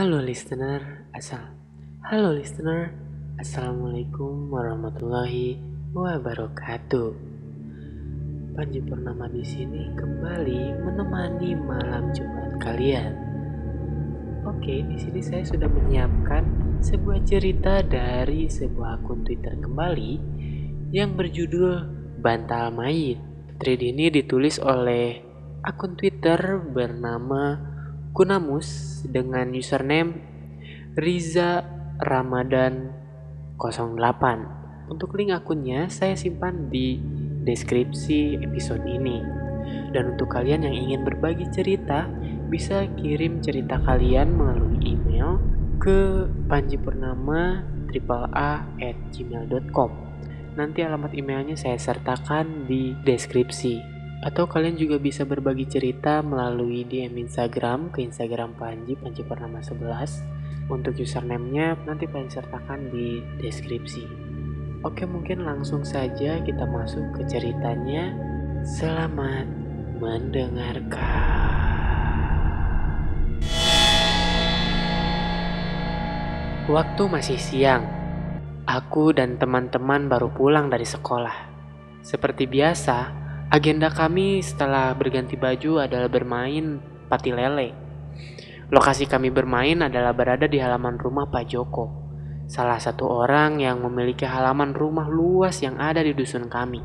Halo listener, asal. Halo listener, assalamualaikum warahmatullahi wabarakatuh. Panji Purnama di sini kembali menemani malam Jumat kalian. Oke, di sini saya sudah menyiapkan sebuah cerita dari sebuah akun Twitter kembali yang berjudul Bantal Mayit. Thread ini ditulis oleh akun Twitter bernama Kunamus dengan username Riza Ramadan 08. Untuk link akunnya saya simpan di deskripsi episode ini. Dan untuk kalian yang ingin berbagi cerita, bisa kirim cerita kalian melalui email ke panjipurnama at gmail.com. Nanti alamat emailnya saya sertakan di deskripsi. Atau kalian juga bisa berbagi cerita melalui DM Instagram ke Instagram Panji, Panji Purnama 11. Untuk username-nya nanti Panji sertakan di deskripsi. Oke mungkin langsung saja kita masuk ke ceritanya. Selamat mendengarkan. Waktu masih siang. Aku dan teman-teman baru pulang dari sekolah. Seperti biasa, Agenda kami setelah berganti baju adalah bermain pati lele. Lokasi kami bermain adalah berada di halaman rumah Pak Joko, salah satu orang yang memiliki halaman rumah luas yang ada di dusun kami.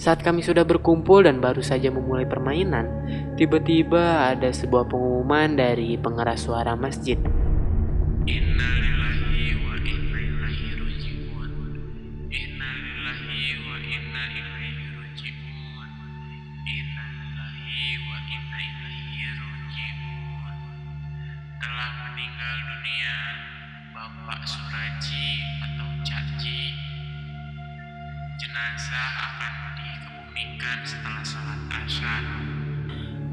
Saat kami sudah berkumpul dan baru saja memulai permainan, tiba-tiba ada sebuah pengumuman dari pengeras suara masjid. Innalillahi Jenazah akan dikebumikan setelah sholat asar.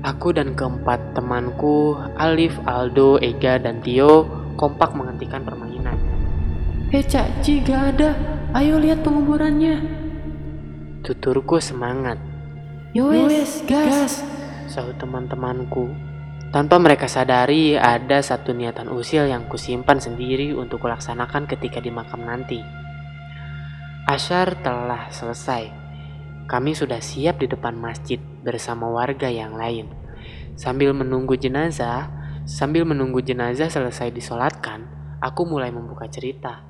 Aku dan keempat temanku, Alif, Aldo, Ega, dan Tio, kompak menghentikan permainan. Eh Cak Ci gak ada, ayo lihat penguburannya. Tuturku semangat, Yowes, gas. sahut teman-temanku. Tanpa mereka sadari, ada satu niatan usil yang kusimpan sendiri untuk kulaksanakan ketika di makam nanti. Asyar telah selesai. Kami sudah siap di depan masjid bersama warga yang lain. Sambil menunggu jenazah, sambil menunggu jenazah selesai disolatkan, aku mulai membuka cerita.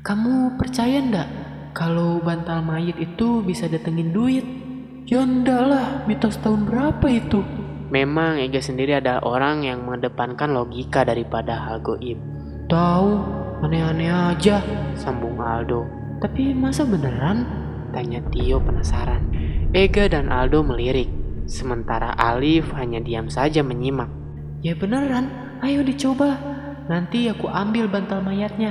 Kamu percaya ndak kalau bantal mayit itu bisa datengin duit? Ya ndak lah, mitos tahun berapa itu? Memang Ega sendiri adalah orang yang mengedepankan logika daripada hal goib. Tahu, aneh-aneh aja. Sambung Aldo. Tapi masa beneran? Tanya Tio penasaran. Ega dan Aldo melirik, sementara Alif hanya diam saja menyimak. Ya beneran, ayo dicoba. Nanti aku ambil bantal mayatnya.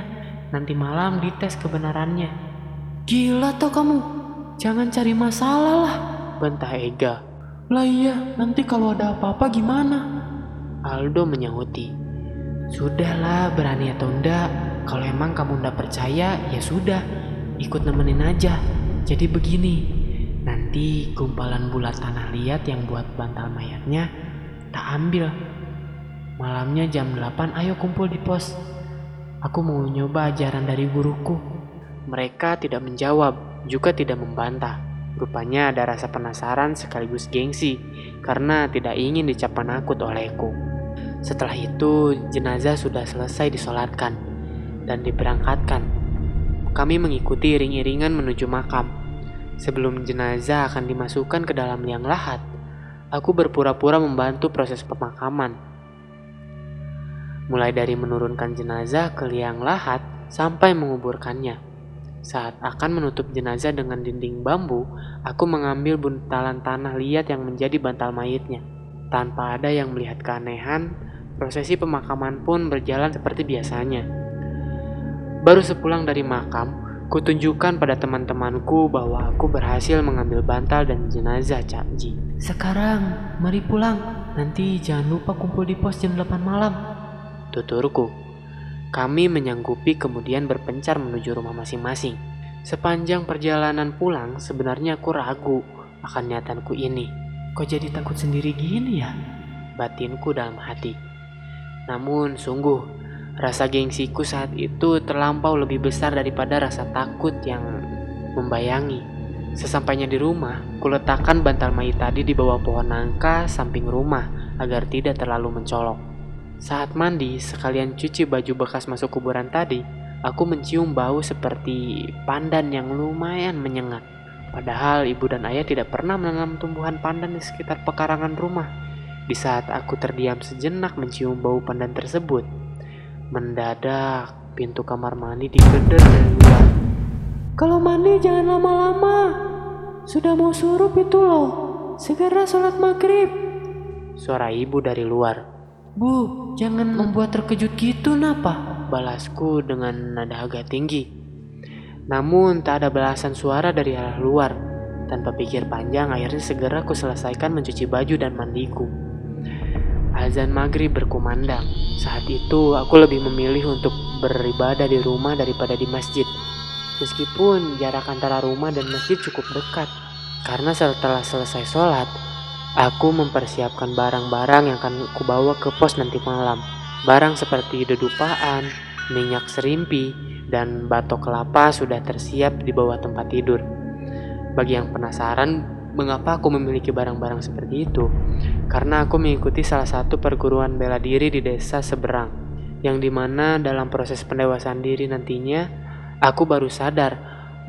Nanti malam dites kebenarannya. Gila toh kamu, jangan cari masalah lah. Bantah Ega. Lah iya, nanti kalau ada apa-apa gimana? Aldo menyahuti. Sudahlah, berani atau enggak. Kalau emang kamu enggak percaya, ya sudah. Ikut nemenin aja. Jadi begini, nanti gumpalan bulat tanah liat yang buat bantal mayatnya, tak ambil. Malamnya jam 8 ayo kumpul di pos. Aku mau nyoba ajaran dari guruku. Mereka tidak menjawab, juga tidak membantah. Rupanya ada rasa penasaran sekaligus gengsi karena tidak ingin dicap penakut olehku. Setelah itu, jenazah sudah selesai disolatkan dan diberangkatkan. Kami mengikuti iring-iringan menuju makam. Sebelum jenazah akan dimasukkan ke dalam liang lahat, aku berpura-pura membantu proses pemakaman. Mulai dari menurunkan jenazah ke liang lahat sampai menguburkannya. Saat akan menutup jenazah dengan dinding bambu, aku mengambil buntalan tanah liat yang menjadi bantal mayitnya. Tanpa ada yang melihat keanehan, prosesi pemakaman pun berjalan seperti biasanya. Baru sepulang dari makam, kutunjukkan pada teman-temanku bahwa aku berhasil mengambil bantal dan jenazah Cak Ji. Sekarang, mari pulang. Nanti jangan lupa kumpul di pos jam 8 malam. Tuturku. Kami menyanggupi kemudian berpencar menuju rumah masing-masing. Sepanjang perjalanan pulang, sebenarnya aku ragu akan niatanku ini. Kok jadi takut sendiri gini ya? Batinku dalam hati. Namun sungguh, rasa gengsiku saat itu terlampau lebih besar daripada rasa takut yang membayangi. Sesampainya di rumah, kuletakkan bantal mayat tadi di bawah pohon nangka samping rumah agar tidak terlalu mencolok. Saat mandi, sekalian cuci baju bekas masuk kuburan tadi, aku mencium bau seperti pandan yang lumayan menyengat. Padahal ibu dan ayah tidak pernah menanam tumbuhan pandan di sekitar pekarangan rumah. Di saat aku terdiam sejenak mencium bau pandan tersebut, mendadak pintu kamar mandi digedor dari luar. Kalau mandi jangan lama-lama. Sudah mau surup itu loh. Segera sholat maghrib. Suara ibu dari luar. Bu, jangan membuat terkejut gitu napa? Balasku dengan nada agak tinggi. Namun tak ada balasan suara dari arah luar. Tanpa pikir panjang, akhirnya segera aku selesaikan mencuci baju dan mandiku. Azan maghrib berkumandang. Saat itu aku lebih memilih untuk beribadah di rumah daripada di masjid. Meskipun jarak antara rumah dan masjid cukup dekat. Karena setelah selesai sholat, aku mempersiapkan barang-barang yang akan aku bawa ke pos nanti malam. Barang seperti dedupaan, minyak serimpi, dan batok kelapa sudah tersiap di bawah tempat tidur. Bagi yang penasaran, mengapa aku memiliki barang-barang seperti itu? Karena aku mengikuti salah satu perguruan bela diri di desa seberang, yang di mana dalam proses pendewasaan diri nantinya, aku baru sadar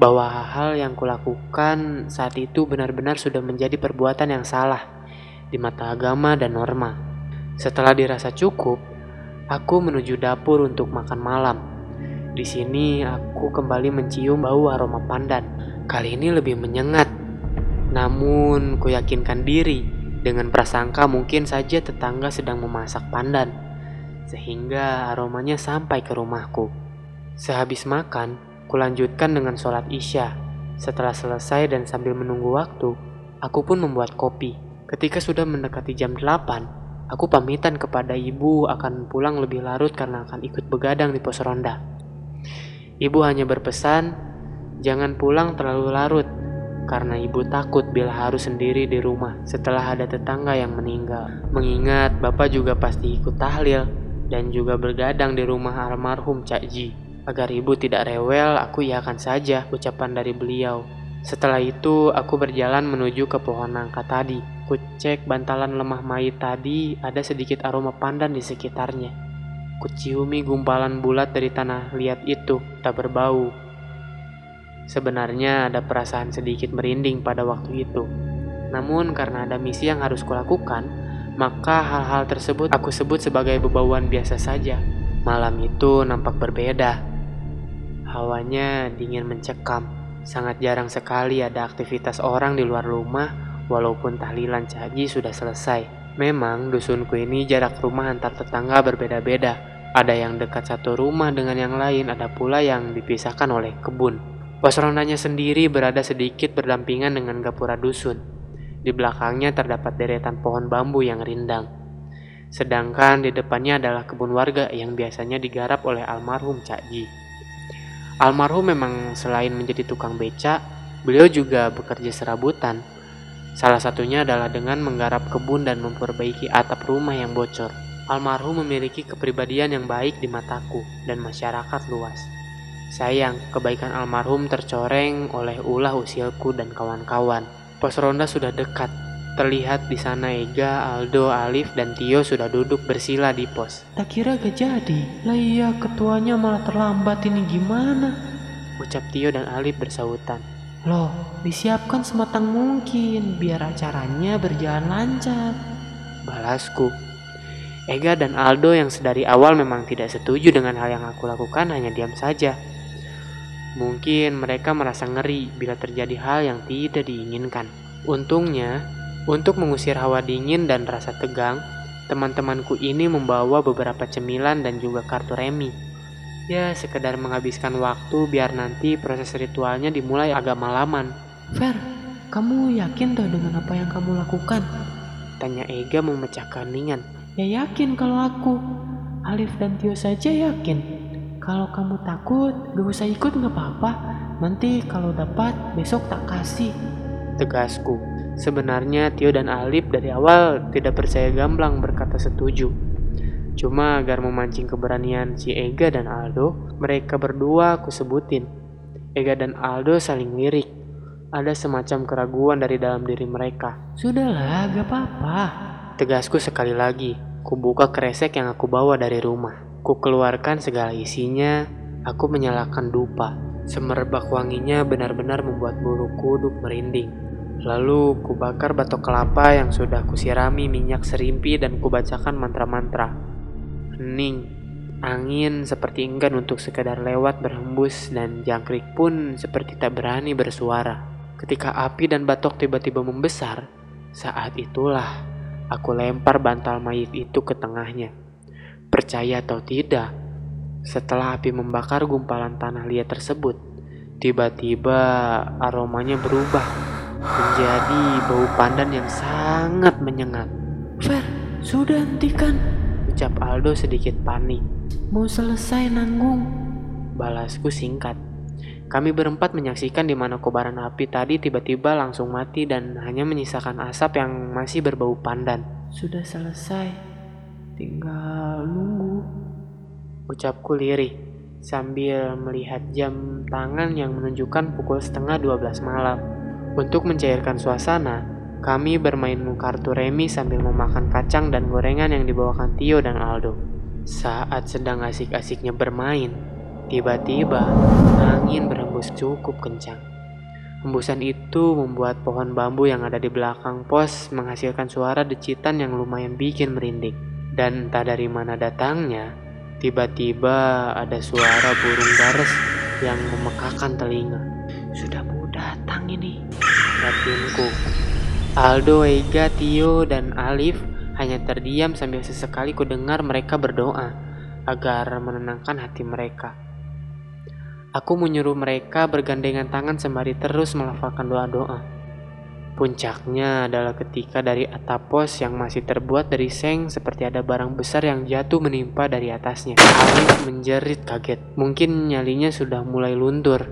bahwa hal-hal yang kulakukan saat itu benar-benar sudah menjadi perbuatan yang salah di mata agama dan norma. Setelah dirasa cukup, aku menuju dapur untuk makan malam. Di sini aku kembali mencium bau aroma pandan. Kali ini lebih menyengat. Namun, ku yakinkan diri dengan prasangka mungkin saja tetangga sedang memasak pandan. Sehingga aromanya sampai ke rumahku. Sehabis makan, kulanjutkan dengan sholat isya. Setelah selesai dan sambil menunggu waktu, aku pun membuat kopi. Ketika sudah mendekati jam 8, aku pamitan kepada ibu akan pulang lebih larut karena akan ikut begadang di pos ronda. Ibu hanya berpesan, jangan pulang terlalu larut, karena ibu takut bila harus sendiri di rumah setelah ada tetangga yang meninggal. Mengingat bapak juga pasti ikut tahlil dan juga bergadang di rumah almarhum Cak Ji. Agar ibu tidak rewel, aku iakan saja ucapan dari beliau. Setelah itu, aku berjalan menuju ke pohon nangka tadi. Kucek bantalan lemah mayit tadi, ada sedikit aroma pandan di sekitarnya. Kuciumi gumpalan bulat dari tanah liat itu, tak berbau. Sebenarnya ada perasaan sedikit merinding pada waktu itu. Namun karena ada misi yang harus kulakukan, maka hal-hal tersebut aku sebut sebagai bebauan biasa saja. Malam itu nampak berbeda. Hawanya dingin mencekam. Sangat jarang sekali ada aktivitas orang di luar rumah walaupun tahlilan caji sudah selesai. Memang dusunku ini jarak rumah antar tetangga berbeda-beda. Ada yang dekat satu rumah dengan yang lain, ada pula yang dipisahkan oleh kebun. Pos rondanya sendiri berada sedikit berdampingan dengan gapura dusun. Di belakangnya terdapat deretan pohon bambu yang rindang. Sedangkan di depannya adalah kebun warga yang biasanya digarap oleh almarhum Cak Ji. Almarhum memang selain menjadi tukang beca, beliau juga bekerja serabutan. Salah satunya adalah dengan menggarap kebun dan memperbaiki atap rumah yang bocor. Almarhum memiliki kepribadian yang baik di mataku dan masyarakat luas. Sayang, kebaikan almarhum tercoreng oleh ulah usilku dan kawan-kawan. Pos ronda sudah dekat, Terlihat di sana Ega, Aldo, Alif, dan Tio sudah duduk bersila di pos. Tak kira gak jadi. Lah iya, ketuanya malah terlambat ini gimana? Ucap Tio dan Alif bersahutan. Loh, disiapkan sematang mungkin biar acaranya berjalan lancar. Balasku. Ega dan Aldo yang sedari awal memang tidak setuju dengan hal yang aku lakukan hanya diam saja. Mungkin mereka merasa ngeri bila terjadi hal yang tidak diinginkan. Untungnya, untuk mengusir hawa dingin dan rasa tegang, teman-temanku ini membawa beberapa cemilan dan juga kartu remi. Ya, sekedar menghabiskan waktu biar nanti proses ritualnya dimulai agak malaman. Fer, kamu yakin tuh dengan apa yang kamu lakukan? Tanya Ega memecahkan keheningan. Ya yakin kalau aku. Alif dan Tio saja yakin. Kalau kamu takut, gak usah ikut gak apa-apa. Nanti kalau dapat, besok tak kasih. Tegasku. Sebenarnya Tio dan Alip dari awal tidak percaya gamblang berkata setuju. Cuma agar memancing keberanian si Ega dan Aldo, mereka berdua aku sebutin. Ega dan Aldo saling lirik. Ada semacam keraguan dari dalam diri mereka. Sudahlah, gak apa-apa. Tegasku sekali lagi, kubuka kresek yang aku bawa dari rumah. Ku keluarkan segala isinya, aku menyalakan dupa. Semerbak wanginya benar-benar membuat bulu kuduk merinding. Lalu kubakar batok kelapa yang sudah kusirami minyak serimpi dan kubacakan mantra-mantra. Hening, angin seperti enggan untuk sekedar lewat berhembus dan jangkrik pun seperti tak berani bersuara. Ketika api dan batok tiba-tiba membesar, saat itulah aku lempar bantal mayit itu ke tengahnya. Percaya atau tidak, setelah api membakar gumpalan tanah liat tersebut, tiba-tiba aromanya berubah menjadi bau pandan yang sangat menyengat. Fer, sudah hentikan. Ucap Aldo sedikit panik. Mau selesai nanggung. Balasku singkat. Kami berempat menyaksikan di mana kobaran api tadi tiba-tiba langsung mati dan hanya menyisakan asap yang masih berbau pandan. Sudah selesai. Tinggal nunggu. Ucapku lirih sambil melihat jam tangan yang menunjukkan pukul setengah 12 malam. Untuk mencairkan suasana, kami bermain kartu remi sambil memakan kacang dan gorengan yang dibawakan Tio dan Aldo. Saat sedang asik-asiknya bermain, tiba-tiba angin berhembus cukup kencang. Hembusan itu membuat pohon bambu yang ada di belakang pos menghasilkan suara decitan yang lumayan bikin merinding. Dan entah dari mana datangnya, tiba-tiba ada suara burung dares yang memekakan telinga. Sudah mau datang ini, batinku. Aldo, Ega, Tio, dan Alif hanya terdiam sambil sesekali ku dengar mereka berdoa agar menenangkan hati mereka. Aku menyuruh mereka bergandengan tangan sembari terus melafalkan doa-doa. Puncaknya adalah ketika dari atap pos yang masih terbuat dari seng seperti ada barang besar yang jatuh menimpa dari atasnya. Alif menjerit kaget. Mungkin nyalinya sudah mulai luntur.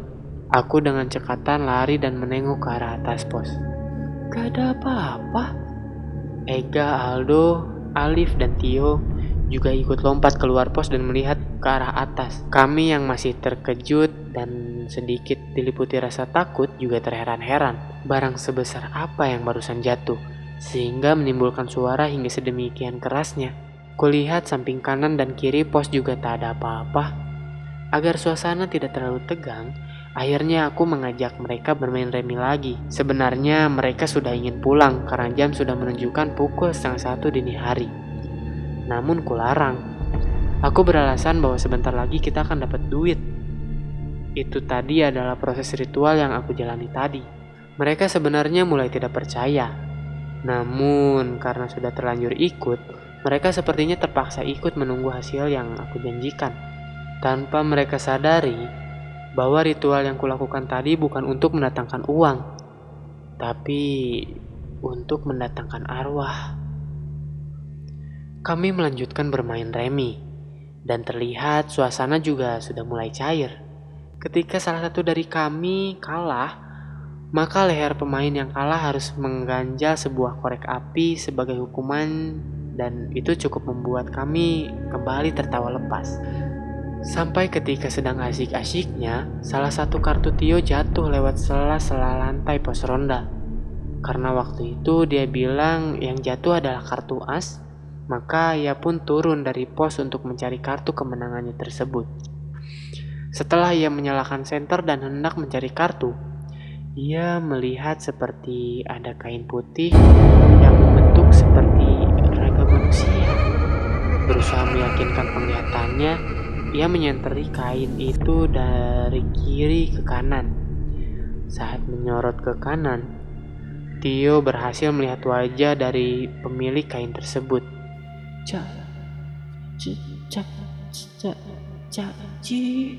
Aku dengan cekatan lari dan menengok ke arah atas pos. Gak ada apa-apa. Ega, Aldo, Alif, dan Tio juga ikut lompat keluar pos dan melihat ke arah atas. Kami yang masih terkejut dan sedikit diliputi rasa takut juga terheran-heran. Barang sebesar apa yang barusan jatuh, sehingga menimbulkan suara hingga sedemikian kerasnya. Kulihat samping kanan dan kiri pos juga tak ada apa-apa. Agar suasana tidak terlalu tegang, akhirnya aku mengajak mereka bermain remi lagi. Sebenarnya mereka sudah ingin pulang karena jam sudah menunjukkan pukul setengah satu dini hari. Namun kularang. Aku beralasan bahwa sebentar lagi kita akan dapat duit. Itu tadi adalah proses ritual yang aku jalani tadi. Mereka sebenarnya mulai tidak percaya. Namun karena sudah terlanjur ikut, mereka sepertinya terpaksa ikut menunggu hasil yang aku janjikan. Tanpa mereka sadari bahwa ritual yang kulakukan tadi bukan untuk mendatangkan uang, tapi untuk mendatangkan arwah. Kami melanjutkan bermain remi, dan terlihat suasana juga sudah mulai cair. Ketika salah satu dari kami kalah, maka leher pemain yang kalah harus mengganjal sebuah korek api sebagai hukuman dan itu cukup membuat kami kembali tertawa lepas. Sampai ketika sedang asik-asiknya, salah satu kartu Tio jatuh lewat sela-sela lantai pos ronda. Karena waktu itu dia bilang yang jatuh adalah kartu as, maka ia pun turun dari pos untuk mencari kartu kemenangannya tersebut. Setelah ia menyalakan senter dan hendak mencari kartu, ia melihat seperti ada kain putih yang membentuk seperti raga manusia. Berusaha meyakinkan penglihatannya, ia menyenteri kain itu dari kiri ke kanan. Saat menyorot ke kanan, Tio berhasil melihat wajah dari pemilik kain tersebut. Cak, cak, cak, cak, ci.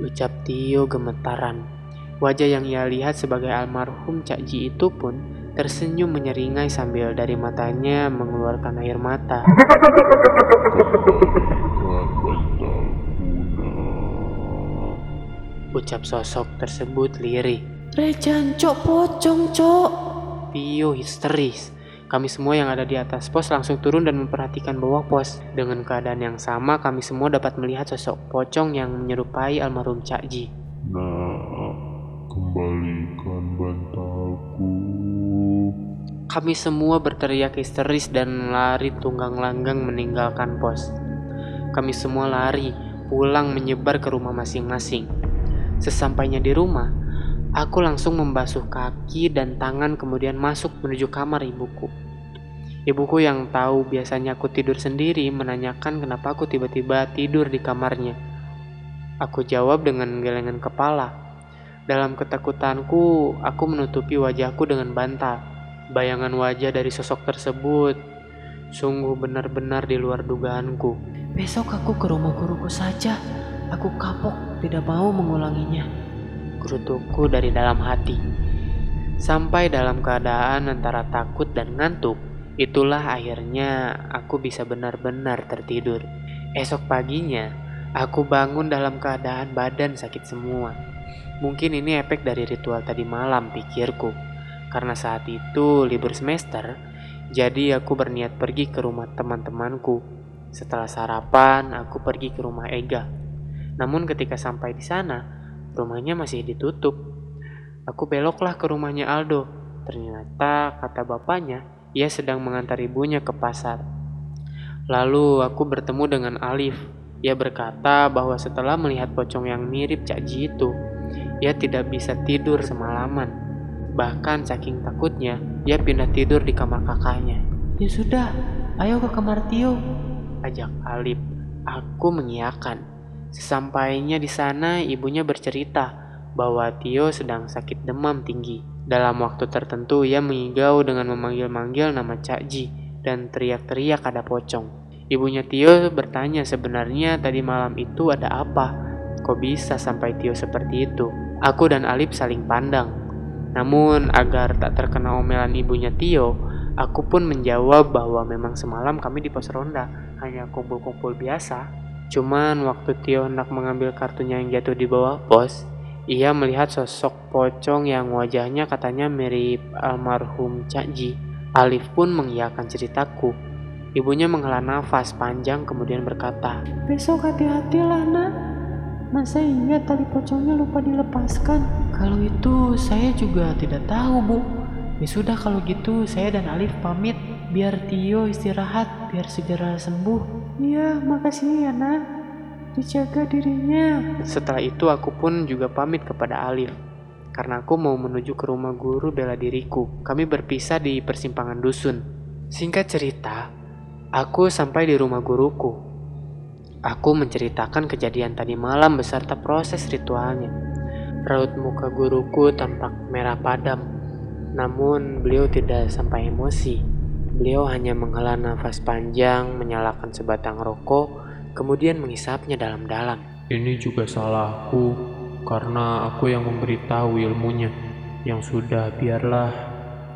Ucap Tio gemetaran. Wajah yang ia lihat sebagai almarhum Cak Ji itu pun tersenyum menyeringai sambil dari matanya mengeluarkan air mata. Ucap sosok tersebut lirih. Rejan, cok pocong, cok. Tio histeris. Kami semua yang ada di atas pos langsung turun dan memperhatikan bawah pos. Dengan keadaan yang sama, kami semua dapat melihat sosok pocong yang menyerupai almarhum Cak Ji. Nah, kembalikan bantalku. Kami semua berteriak histeris dan lari tunggang langgang meninggalkan pos. Kami semua lari, pulang menyebar ke rumah masing-masing. Sesampainya di rumah, aku langsung membasuh kaki dan tangan kemudian masuk menuju kamar ibuku. Ibuku yang tahu biasanya aku tidur sendiri menanyakan kenapa aku tiba-tiba tidur di kamarnya. Aku jawab dengan gelengan kepala. Dalam ketakutanku, aku menutupi wajahku dengan bantal. Bayangan wajah dari sosok tersebut sungguh benar-benar di luar dugaanku. Besok aku ke rumah guruku saja. Aku kapok, tidak mau mengulanginya. Gerutuku dari dalam hati. Sampai dalam keadaan antara takut dan ngantuk, itulah akhirnya aku bisa benar-benar tertidur. Esok paginya, aku bangun dalam keadaan badan sakit semua. Mungkin ini efek dari ritual tadi malam, pikirku. Karena saat itu libur semester, jadi aku berniat pergi ke rumah teman-temanku. Setelah sarapan, aku pergi ke rumah Ega. Namun ketika sampai di sana, rumahnya masih ditutup. Aku beloklah ke rumahnya Aldo. Ternyata kata bapaknya, ia sedang mengantar ibunya ke pasar. Lalu aku bertemu dengan Alif. Ia berkata bahwa setelah melihat pocong yang mirip Cak Ji itu, ia tidak bisa tidur semalaman. Bahkan saking takutnya, ia pindah tidur di kamar kakaknya. Ya sudah, ayo ke kamar Tio. Ajak Alif. Aku mengiyakan. Sesampainya di sana, ibunya bercerita bahwa Tio sedang sakit demam tinggi. Dalam waktu tertentu, ia mengigau dengan memanggil-manggil nama Cak Ji dan teriak-teriak ada pocong. Ibunya Tio bertanya sebenarnya tadi malam itu ada apa? Kok bisa sampai Tio seperti itu? Aku dan Alif saling pandang. Namun agar tak terkena omelan ibunya Tio, aku pun menjawab bahwa memang semalam kami di pos ronda hanya kumpul-kumpul biasa. Cuman waktu Tio hendak mengambil kartunya yang jatuh di bawah pos, ia melihat sosok pocong yang wajahnya katanya mirip almarhum Cak Ji. Alif pun mengiyakan ceritaku. Ibunya menghela nafas panjang kemudian berkata, Besok hati-hatilah nak. Masa iya tali pocongnya lupa dilepaskan? Kalau itu saya juga tidak tahu bu. Ya sudah kalau gitu saya dan Alif pamit biar Tio istirahat biar segera sembuh. Iya makasih ya nak. Dijaga dirinya. Setelah itu aku pun juga pamit kepada Alif. Karena aku mau menuju ke rumah guru bela diriku. Kami berpisah di persimpangan dusun. Singkat cerita, aku sampai di rumah guruku. Aku menceritakan kejadian tadi malam beserta proses ritualnya. Raut muka guruku tampak merah padam, namun beliau tidak sampai emosi. Beliau hanya menghela nafas panjang, menyalakan sebatang rokok, kemudian menghisapnya dalam-dalam. Ini juga salahku, karena aku yang memberitahu ilmunya. Yang sudah, biarlah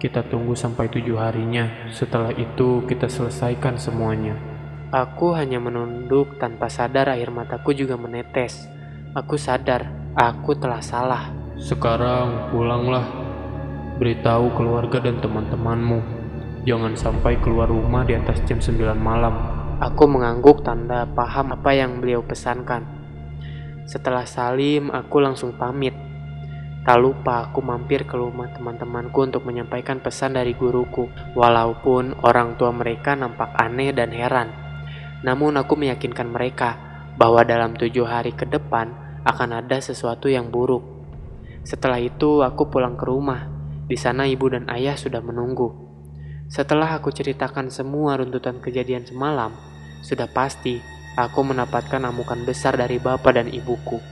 kita tunggu sampai tujuh harinya. Setelah itu, kita selesaikan semuanya. Aku hanya menunduk tanpa sadar air mataku juga menetes. Aku sadar, aku telah salah. Sekarang pulanglah. Beritahu keluarga dan teman-temanmu. Jangan sampai keluar rumah di atas jam 9 malam. Aku mengangguk tanda paham apa yang beliau pesankan. Setelah salim, aku langsung pamit. Tak lupa aku mampir ke rumah teman-temanku untuk menyampaikan pesan dari guruku. Walaupun orang tua mereka nampak aneh dan heran. Namun aku meyakinkan mereka bahwa dalam tujuh hari ke depan akan ada sesuatu yang buruk. Setelah itu aku pulang ke rumah. Di sana ibu dan ayah sudah menunggu. Setelah aku ceritakan semua runtutan kejadian semalam, sudah pasti aku mendapatkan amukan besar dari bapak dan ibuku.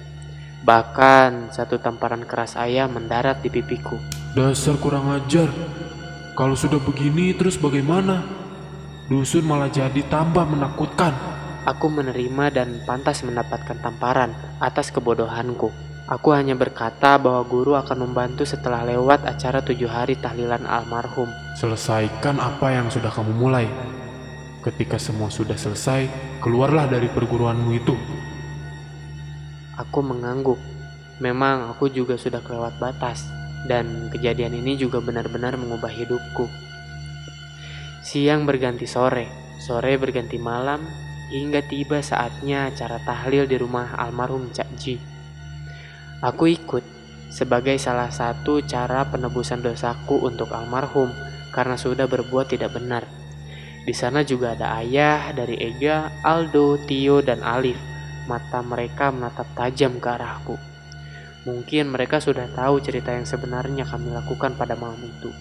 Bahkan satu tamparan keras ayah mendarat di pipiku. Dasar kurang ajar. Kalau sudah begini terus bagaimana? Dusun malah jadi tambah menakutkan. Aku menerima dan pantas mendapatkan tamparan atas kebodohanku. Aku hanya berkata bahwa guru akan membantu setelah lewat acara tujuh hari tahlilan almarhum. Selesaikan apa yang sudah kamu mulai. Ketika semua sudah selesai, keluarlah dari perguruanmu itu. Aku mengangguk. Memang aku juga sudah kelewat batas, dan kejadian ini juga benar-benar mengubah hidupku. Siang berganti sore, sore berganti malam, hingga tiba saatnya acara tahlil di rumah almarhum Cak Ji. Aku ikut sebagai salah satu cara penebusan dosaku untuk almarhum karena sudah berbuat tidak benar. Di sana juga ada ayah dari Ega, Aldo, Tio, dan Alif. Mata mereka menatap tajam ke arahku. Mungkin mereka sudah tahu cerita yang sebenarnya kami lakukan pada malam itu.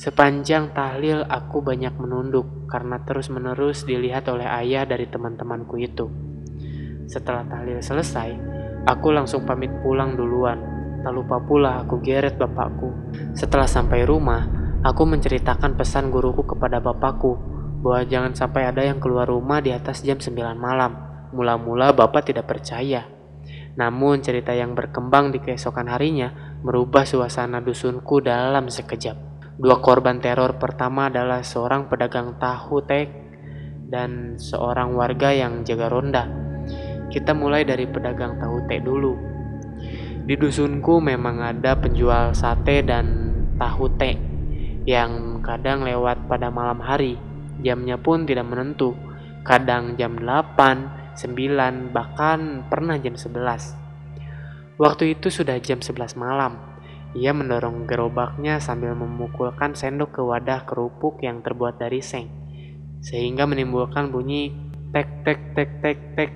Sepanjang tahlil aku banyak menunduk karena terus-menerus dilihat oleh ayah dari teman-temanku itu. Setelah tahlil selesai, aku langsung pamit pulang duluan. Tak lupa pula aku geret bapakku. Setelah sampai rumah, aku menceritakan pesan guruku kepada bapakku bahwa jangan sampai ada yang keluar rumah di atas jam 9 malam. Mula-mula bapak tidak percaya. Namun cerita yang berkembang di keesokan harinya merubah suasana dusunku dalam sekejap. Dua korban teror pertama adalah seorang pedagang tahu tek dan seorang warga yang jaga ronda. Kita mulai dari pedagang tahu tek dulu. Di dusunku memang ada penjual sate dan tahu tek yang kadang lewat pada malam hari. Jamnya pun tidak menentu. Kadang jam 8, 9, bahkan pernah jam 11. Waktu itu sudah jam 11 malam ia mendorong gerobaknya sambil memukulkan sendok ke wadah kerupuk yang terbuat dari seng, sehingga menimbulkan bunyi tek tek tek tek tek.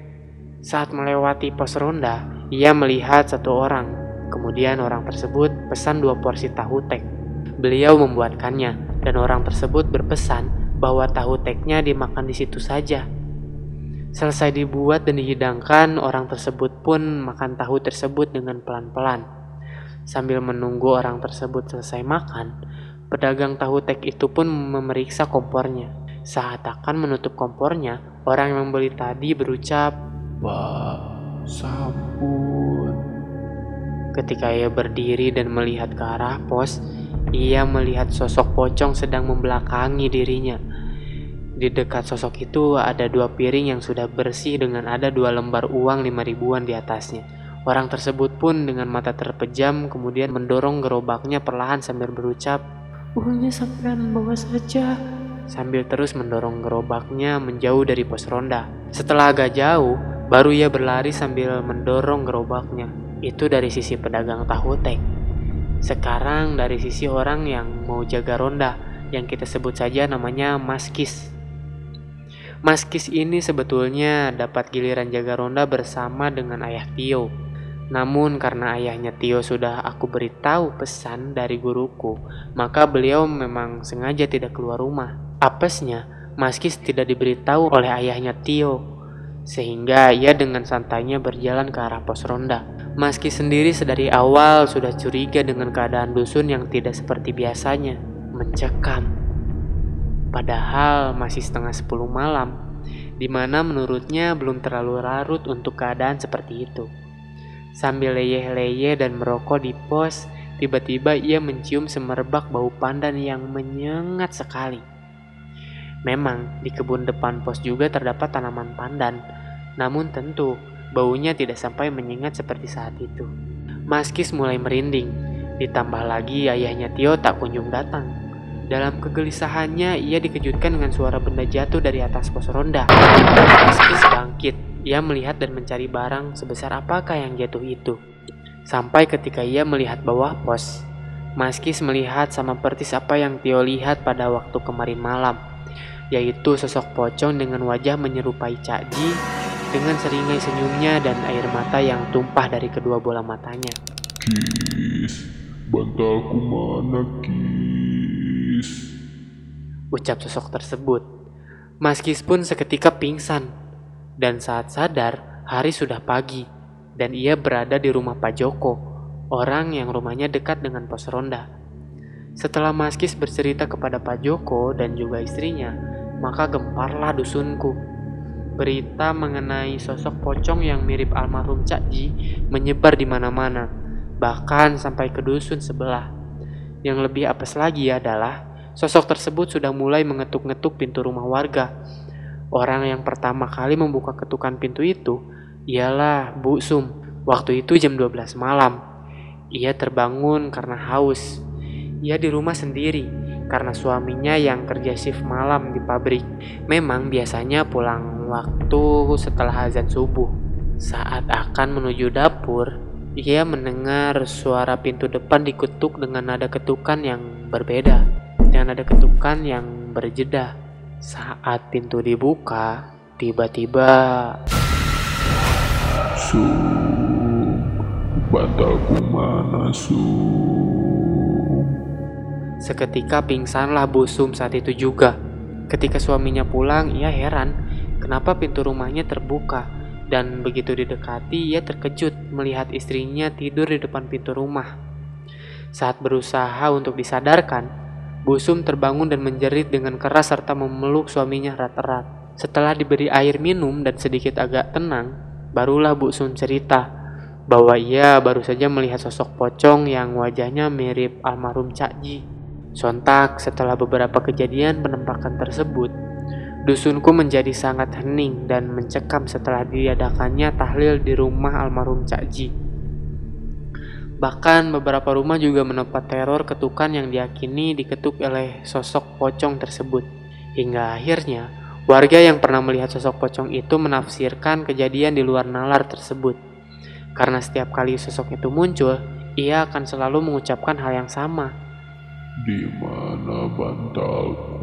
Saat melewati pos ronda, ia melihat satu orang. Kemudian orang tersebut pesan dua porsi tahu tek. Beliau membuatkannya, dan orang tersebut berpesan bahwa tahu teknya dimakan di situ saja. Selesai dibuat dan dihidangkan, orang tersebut pun makan tahu tersebut dengan pelan-pelan. Sambil menunggu orang tersebut selesai makan, pedagang tahu tek itu pun memeriksa kompornya. Saat akan menutup kompornya, orang yang membeli tadi berucap, Pak, sabun. Ketika ia berdiri dan melihat ke arah pos, ia melihat sosok pocong sedang membelakangi dirinya. Di dekat sosok itu ada dua piring yang sudah bersih dengan ada dua lembar uang lima ribuan di atasnya. Orang tersebut pun dengan mata terpejam kemudian mendorong gerobaknya perlahan sambil berucap, Uangnya sampean bawa saja. Sambil terus mendorong gerobaknya menjauh dari pos ronda. Setelah agak jauh, baru ia berlari sambil mendorong gerobaknya. Itu dari sisi pedagang tahu tek. Sekarang dari sisi orang yang mau jaga ronda, yang kita sebut saja namanya Maskis. Maskis ini sebetulnya dapat giliran jaga ronda bersama dengan ayah Tio. Namun karena ayahnya Tio sudah aku beritahu pesan dari guruku, maka beliau memang sengaja tidak keluar rumah. Apesnya, Maskis tidak diberitahu oleh ayahnya Tio, sehingga ia dengan santainya berjalan ke arah pos ronda. Maskis sendiri sedari awal sudah curiga dengan keadaan dusun yang tidak seperti biasanya, mencekam. Padahal masih setengah sepuluh malam, di mana menurutnya belum terlalu larut untuk keadaan seperti itu. Sambil leyeh-leyeh dan merokok di pos, tiba-tiba ia mencium semerbak bau pandan yang menyengat sekali. Memang di kebun depan pos juga terdapat tanaman pandan, namun tentu baunya tidak sampai menyengat seperti saat itu. Maskis mulai merinding, ditambah lagi ayahnya Tio tak kunjung datang. Dalam kegelisahannya, ia dikejutkan dengan suara benda jatuh dari atas pos ronda. Maskis bangkit, ia melihat dan mencari barang sebesar apakah yang jatuh itu. Sampai ketika ia melihat bawah pos, Maskis melihat sama persis apa yang Tio lihat pada waktu kemarin malam, yaitu sosok pocong dengan wajah menyerupai Cak Ji dengan seringai senyumnya dan air mata yang tumpah dari kedua bola matanya. Kis, bantalku mana Kis? Ucap sosok tersebut. Maskis pun seketika pingsan dan saat sadar, hari sudah pagi, dan ia berada di rumah Pak Joko, orang yang rumahnya dekat dengan pos ronda. Setelah Maskis bercerita kepada Pak Joko dan juga istrinya, maka gemparlah dusunku. Berita mengenai sosok pocong yang mirip almarhum Cak Ji menyebar di mana-mana, bahkan sampai ke dusun sebelah. Yang lebih apes lagi adalah sosok tersebut sudah mulai mengetuk-ngetuk pintu rumah warga Orang yang pertama kali membuka ketukan pintu itu ialah Bu Sum. Waktu itu jam 12 malam. Ia terbangun karena haus. Ia di rumah sendiri. Karena suaminya yang kerja shift malam di pabrik. Memang biasanya pulang waktu setelah azan subuh. Saat akan menuju dapur, ia mendengar suara pintu depan diketuk dengan nada ketukan yang berbeda. Dengan nada ketukan yang berjeda. Saat pintu dibuka, tiba-tiba Sung, bantalku mana Sung? Seketika pingsanlah Busum saat itu juga. Ketika suaminya pulang, ia heran kenapa pintu rumahnya terbuka. Dan begitu didekati, ia terkejut melihat istrinya tidur di depan pintu rumah. Saat berusaha untuk disadarkan, Busum terbangun dan menjerit dengan keras serta memeluk suaminya erat-erat. Setelah diberi air minum dan sedikit agak tenang, barulah Busum cerita bahwa ia baru saja melihat sosok pocong yang wajahnya mirip almarhum Cak Ji. Sontak setelah beberapa kejadian penampakan tersebut, dusunku menjadi sangat hening dan mencekam setelah diadakannya tahlil di rumah almarhum Cak Ji. Bahkan beberapa rumah juga menempat teror ketukan yang diyakini diketuk oleh sosok pocong tersebut. Hingga akhirnya, warga yang pernah melihat sosok pocong itu menafsirkan kejadian di luar nalar tersebut. Karena setiap kali sosok itu muncul, ia akan selalu mengucapkan hal yang sama, Di mana bantalku?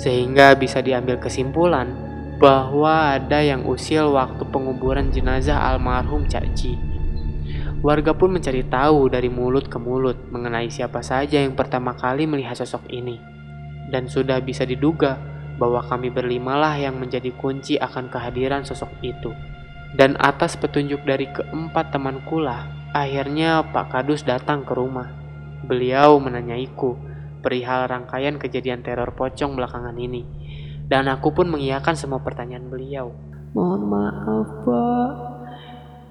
sehingga bisa diambil kesimpulan bahwa ada yang usil waktu penguburan jenazah almarhum Cak Ji. Warga pun mencari tahu dari mulut ke mulut mengenai siapa saja yang pertama kali melihat sosok ini. Dan sudah bisa diduga bahwa kami berlimalah yang menjadi kunci akan kehadiran sosok itu. Dan atas petunjuk dari keempat temanku lah, akhirnya Pak Kadus datang ke rumah. Beliau menanyaiku perihal rangkaian kejadian teror pocong belakangan ini. Dan aku pun mengiyakan semua pertanyaan beliau. Mohon maaf, Pak.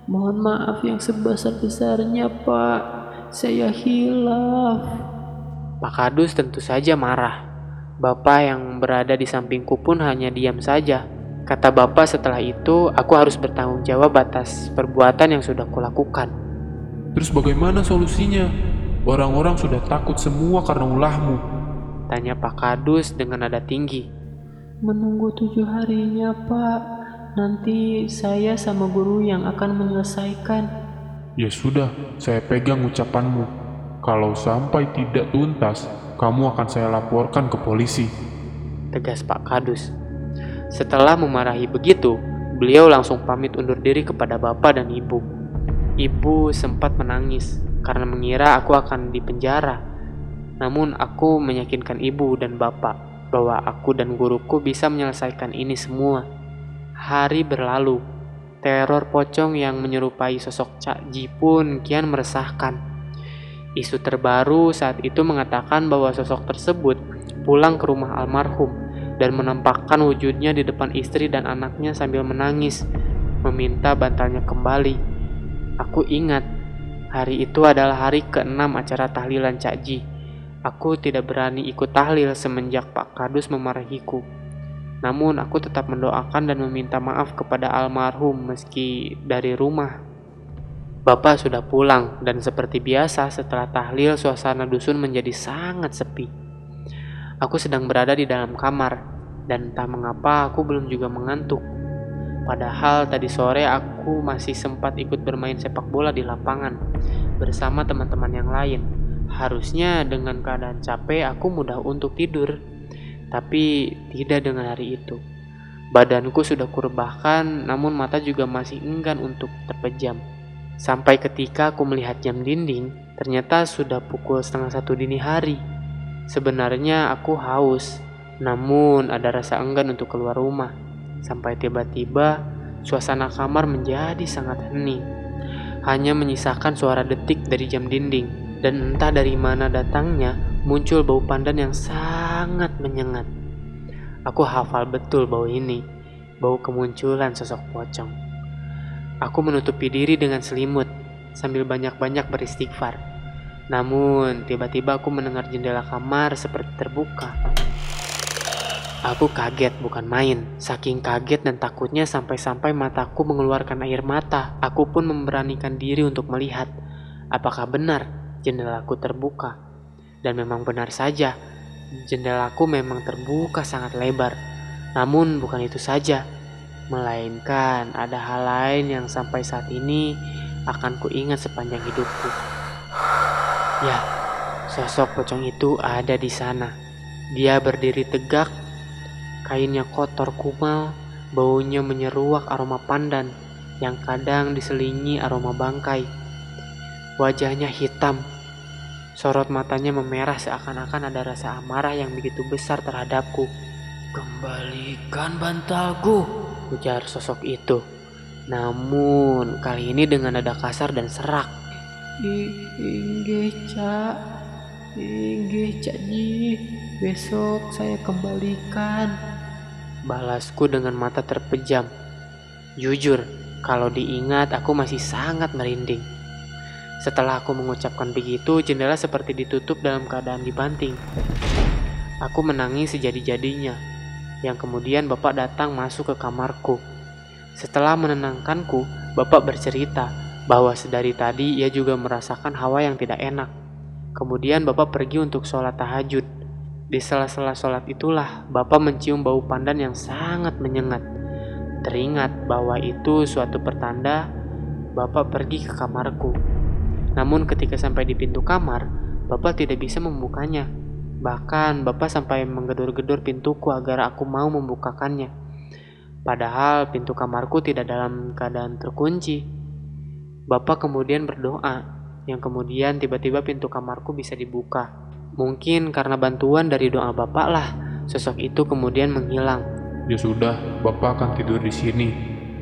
Mohon maaf yang sebesar-besarnya, Pak. Saya hilaf. Pak Kadus tentu saja marah. Bapak yang berada di sampingku pun hanya diam saja. Kata Bapak setelah itu, aku harus bertanggung jawab atas perbuatan yang sudah kulakukan. Terus bagaimana solusinya? Orang-orang sudah takut semua karena ulahmu. Tanya Pak Kadus dengan nada tinggi. Menunggu tujuh harinya, Pak. Nanti saya sama guru yang akan menyelesaikan. Ya sudah, saya pegang ucapanmu. Kalau sampai tidak tuntas, kamu akan saya laporkan ke polisi. Tegas Pak Kadus. Setelah memarahi begitu, beliau langsung pamit undur diri kepada bapak dan ibu. Ibu sempat menangis karena mengira aku akan dipenjara. Namun aku meyakinkan ibu dan bapak bahwa aku dan guruku bisa menyelesaikan ini semua. Hari berlalu, teror pocong yang menyerupai sosok Cak Ji pun kian meresahkan. Isu terbaru saat itu mengatakan bahwa sosok tersebut pulang ke rumah almarhum dan menampakkan wujudnya di depan istri dan anaknya sambil menangis, meminta bantalnya kembali. Aku ingat, hari itu adalah hari keenam acara tahlilan Cak Ji. Aku tidak berani ikut tahlil semenjak Pak Kadus memarahiku. Namun aku tetap mendoakan dan meminta maaf kepada almarhum meski dari rumah. Bapak sudah pulang dan seperti biasa setelah tahlil suasana dusun menjadi sangat sepi. Aku sedang berada di dalam kamar dan entah mengapa aku belum juga mengantuk. Padahal tadi sore aku masih sempat ikut bermain sepak bola di lapangan bersama teman-teman yang lain. Harusnya dengan keadaan capek aku mudah untuk tidur, tapi tidak dengan hari itu. Badanku sudah kurebahkan, namun mata juga masih enggan untuk terpejam. Sampai ketika aku melihat jam dinding, ternyata sudah pukul setengah satu dini hari. Sebenarnya aku haus, namun ada rasa enggan untuk keluar rumah. Sampai tiba-tiba suasana kamar menjadi sangat hening. Hanya menyisakan suara detik dari jam dinding dan entah dari mana datangnya muncul bau pandan yang sangat menyengat. Aku hafal betul bau ini, bau kemunculan sosok pocong. Aku menutupi diri dengan selimut sambil banyak-banyak beristighfar. Namun, tiba-tiba aku mendengar jendela kamar seperti terbuka. Aku kaget bukan main. Saking kaget dan takutnya sampai-sampai mataku mengeluarkan air mata. Aku pun memberanikan diri untuk melihat apakah benar jendelaku terbuka. Dan memang benar saja, jendelaku memang terbuka sangat lebar. Namun bukan itu saja, melainkan ada hal lain yang sampai saat ini akan kuingat sepanjang hidupku. Ya, sosok pocong itu ada di sana. Dia berdiri tegak, kainnya kotor kumal, baunya menyeruak aroma pandan yang kadang diselingi aroma bangkai. Wajahnya hitam, sorot matanya memerah seakan-akan ada rasa amarah yang begitu besar terhadapku. Kembalikan bantalku, ujar sosok itu. Namun kali ini dengan nada kasar dan serak. Inggih, Cak. Inggih, Cak Ji. Besok saya kembalikan. Balasku dengan mata terpejam. Jujur, kalau diingat aku masih sangat merinding. Setelah aku mengucapkan begitu, jendela seperti ditutup dalam keadaan dibanting. Aku menangis sejadi-jadinya. Yang kemudian bapak datang masuk ke kamarku. Setelah menenangkanku, bapak bercerita bahwa sedari tadi ia juga merasakan hawa yang tidak enak. Kemudian bapak pergi untuk sholat tahajud. Di sela-sela sholat itulah bapak mencium bau pandan yang sangat menyengat. Teringat bahwa itu suatu pertanda bapak pergi ke kamarku. Namun ketika sampai di pintu kamar, bapak tidak bisa membukanya. Bahkan bapak sampai menggedor-gedor pintuku agar aku mau membukakannya. Padahal pintu kamarku tidak dalam keadaan terkunci. Bapak kemudian berdoa, yang kemudian tiba-tiba pintu kamarku bisa dibuka. Mungkin karena bantuan dari doa bapak lah, sosok itu kemudian menghilang. Ya sudah, Bapak akan tidur di sini.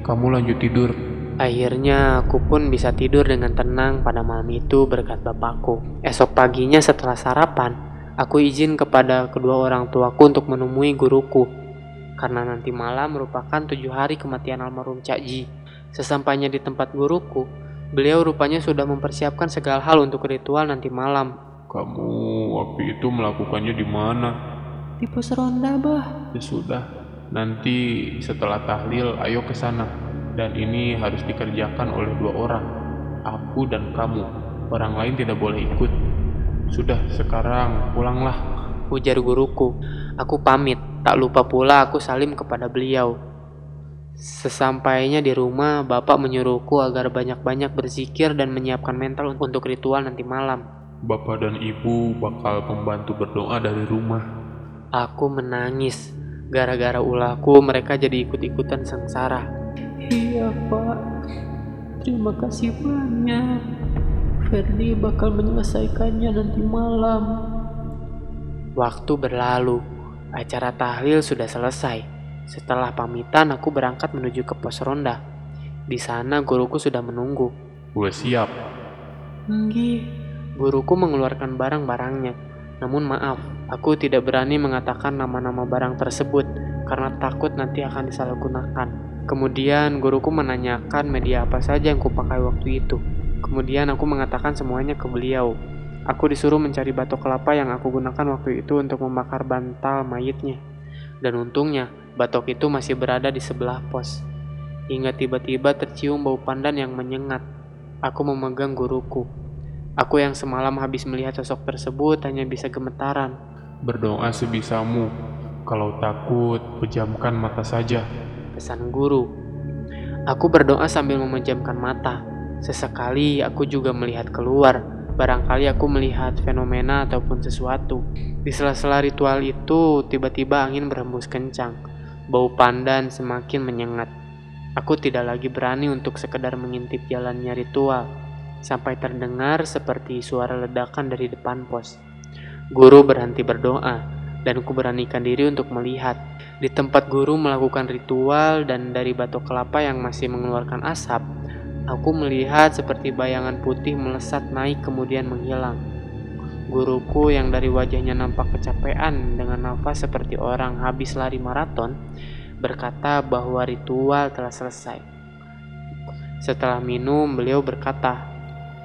Kamu lanjut tidur. Akhirnya aku pun bisa tidur dengan tenang pada malam itu berkat bapakku. Esok paginya setelah sarapan, aku izin kepada kedua orang tuaku untuk menemui guruku. Karena nanti malam merupakan tujuh hari kematian almarhum Cak Ji. Sesampainya di tempat guruku, beliau rupanya sudah mempersiapkan segala hal untuk ritual nanti malam. Kamu waktu itu melakukannya di mana? Di pos ronda, bah. Ya sudah, nanti setelah tahlil ayo ke sana. Dan ini harus dikerjakan oleh dua orang, aku dan kamu. Orang lain tidak boleh ikut. Sudah, sekarang pulanglah. Ujar guruku. Aku pamit, tak lupa pula aku salim kepada beliau. Sesampainya di rumah, bapak menyuruhku agar banyak-banyak berzikir dan menyiapkan mental untuk ritual nanti malam. Bapak dan ibu bakal membantu berdoa dari rumah. Aku menangis. Gara-gara ulahku, mereka jadi ikut-ikutan sengsara. Iya, Pak. Terima kasih banyak. Ferdi bakal menyelesaikannya nanti malam. Waktu berlalu, acara tahlil sudah selesai. Setelah pamitan, aku berangkat menuju ke pos ronda. Di sana guruku sudah menunggu. Gue siap. Nggih, Guruku mengeluarkan barang-barangnya. Namun maaf, aku tidak berani mengatakan nama-nama barang tersebut karena takut nanti akan disalahgunakan. Kemudian guruku menanyakan media apa saja yang kupakai waktu itu. Kemudian aku mengatakan semuanya ke beliau. Aku disuruh mencari batok kelapa yang aku gunakan waktu itu untuk membakar bantal mayitnya. Dan untungnya, batok itu masih berada di sebelah pos. Hingga tiba-tiba tercium bau pandan yang menyengat. Aku memegang guruku. Aku yang semalam habis melihat sosok tersebut hanya bisa gemetaran. Berdoa sebisamu. Kalau takut, pejamkan mata saja. Pesan guru. Aku berdoa sambil memejamkan mata. Sesekali aku juga melihat keluar. Barangkali aku melihat fenomena ataupun sesuatu. Di sela-sela ritual itu, tiba-tiba angin berhembus kencang. Bau pandan semakin menyengat. Aku tidak lagi berani untuk sekedar mengintip jalannya ritual. Sampai terdengar seperti suara ledakan dari depan pos. Guru berhenti berdoa, dan ku beranikan diri untuk melihat. Di tempat guru melakukan ritual dan dari batok kelapa yang masih mengeluarkan asap, aku melihat seperti bayangan putih melesat naik kemudian menghilang. Guruku yang dari wajahnya nampak kecapean dengan nafas seperti orang habis lari maraton, berkata bahwa ritual telah selesai. Setelah minum, beliau berkata,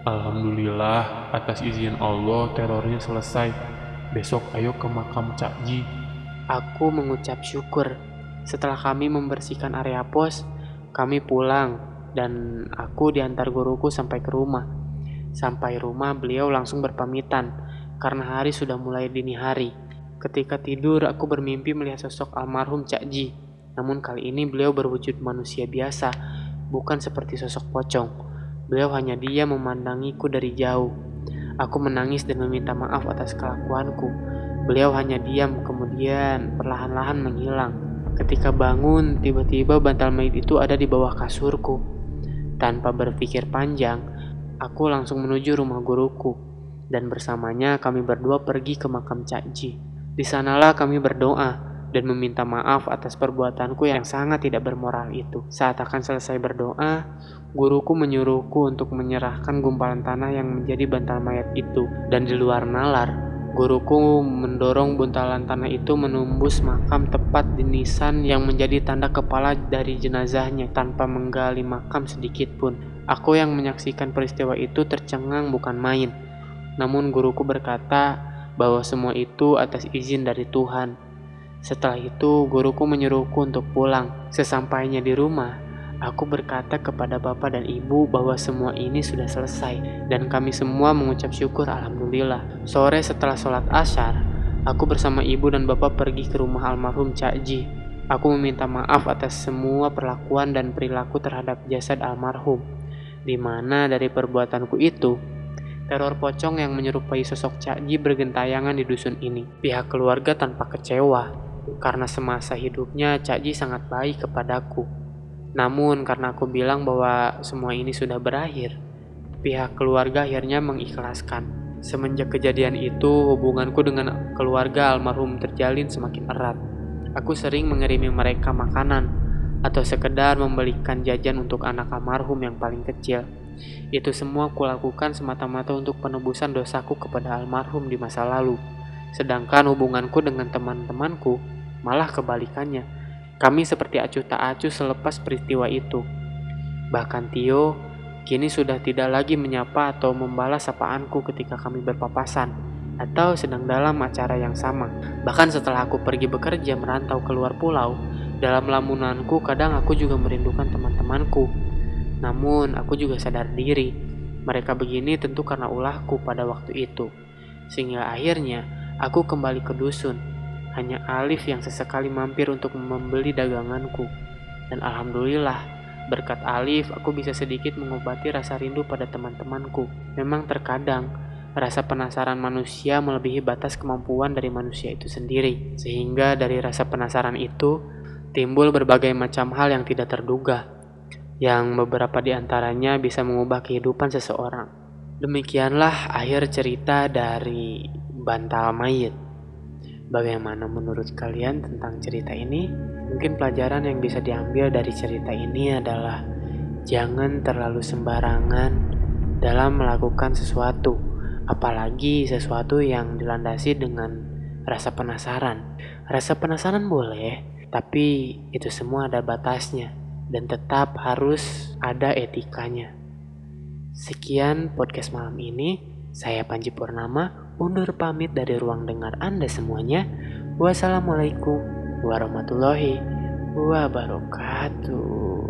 Alhamdulillah, atas izin Allah terornya selesai. Besok ayo ke makam Cak Ji. Aku mengucap syukur. Setelah kami membersihkan area pos, kami pulang dan aku diantar guruku sampai ke rumah. Sampai rumah beliau langsung berpamitan karena hari sudah mulai dini hari. Ketika tidur, aku bermimpi melihat sosok almarhum Cak Ji. Namun kali ini beliau berwujud manusia biasa, bukan seperti sosok pocong. Beliau hanya dia memandangiku dari jauh. Aku menangis dan meminta maaf atas kelakuanku. Beliau hanya diam, kemudian perlahan-lahan menghilang. Ketika bangun, tiba-tiba bantal mayat itu ada di bawah kasurku. Tanpa berpikir panjang, aku langsung menuju rumah guruku, dan bersamanya kami berdua pergi ke makam Cak Ji. Di sanalah kami berdoa dan meminta maaf atas perbuatanku yang sangat tidak bermoral itu. Saat akan selesai berdoa, guruku menyuruhku untuk menyerahkan gumpalan tanah yang menjadi bantal mayat itu, dan di luar nalar, Guruku mendorong buntalan tanah itu menembus makam tepat di nisan yang menjadi tanda kepala dari jenazahnya tanpa menggali makam sedikit pun. Aku yang menyaksikan peristiwa itu tercengang bukan main. Namun guruku berkata bahwa semua itu atas izin dari Tuhan. Setelah itu, guruku menyuruhku untuk pulang. Sesampainya di rumah, Aku berkata kepada bapak dan ibu bahwa semua ini sudah selesai dan kami semua mengucap syukur alhamdulillah. Sore setelah sholat asyar, aku bersama ibu dan bapak pergi ke rumah almarhum Cak Ji. Aku meminta maaf atas semua perlakuan dan perilaku terhadap jasad almarhum. Di mana dari perbuatanku itu, teror pocong yang menyerupai sosok Cak Ji bergentayangan di dusun ini. Pihak keluarga tanpa kecewa, karena semasa hidupnya Cak Ji sangat baik kepadaku. Namun karena aku bilang bahwa semua ini sudah berakhir, pihak keluarga akhirnya mengikhlaskan. Semenjak kejadian itu, hubunganku dengan keluarga almarhum terjalin semakin erat. Aku sering mengirimi mereka makanan atau sekedar membelikan jajan untuk anak almarhum yang paling kecil. Itu semua kulakukan semata-mata untuk penebusan dosaku kepada almarhum di masa lalu. Sedangkan hubunganku dengan teman-temanku malah kebalikannya kami seperti acuh tak acuh selepas peristiwa itu. Bahkan Tio kini sudah tidak lagi menyapa atau membalas sapaanku ketika kami berpapasan atau sedang dalam acara yang sama. Bahkan setelah aku pergi bekerja merantau keluar pulau, dalam lamunanku kadang aku juga merindukan teman-temanku. Namun aku juga sadar diri, mereka begini tentu karena ulahku pada waktu itu. Sehingga akhirnya aku kembali ke dusun hanya Alif yang sesekali mampir untuk membeli daganganku. Dan alhamdulillah, berkat Alif aku bisa sedikit mengobati rasa rindu pada teman-temanku. Memang terkadang rasa penasaran manusia melebihi batas kemampuan dari manusia itu sendiri. Sehingga dari rasa penasaran itu timbul berbagai macam hal yang tidak terduga. Yang beberapa di antaranya bisa mengubah kehidupan seseorang. Demikianlah akhir cerita dari bantal mayit. Bagaimana menurut kalian tentang cerita ini? Mungkin pelajaran yang bisa diambil dari cerita ini adalah jangan terlalu sembarangan dalam melakukan sesuatu, apalagi sesuatu yang dilandasi dengan rasa penasaran. Rasa penasaran boleh, tapi itu semua ada batasnya dan tetap harus ada etikanya. Sekian podcast malam ini. Saya Panji Purnama, undur pamit dari ruang dengar Anda semuanya. Wassalamualaikum warahmatullahi wabarakatuh.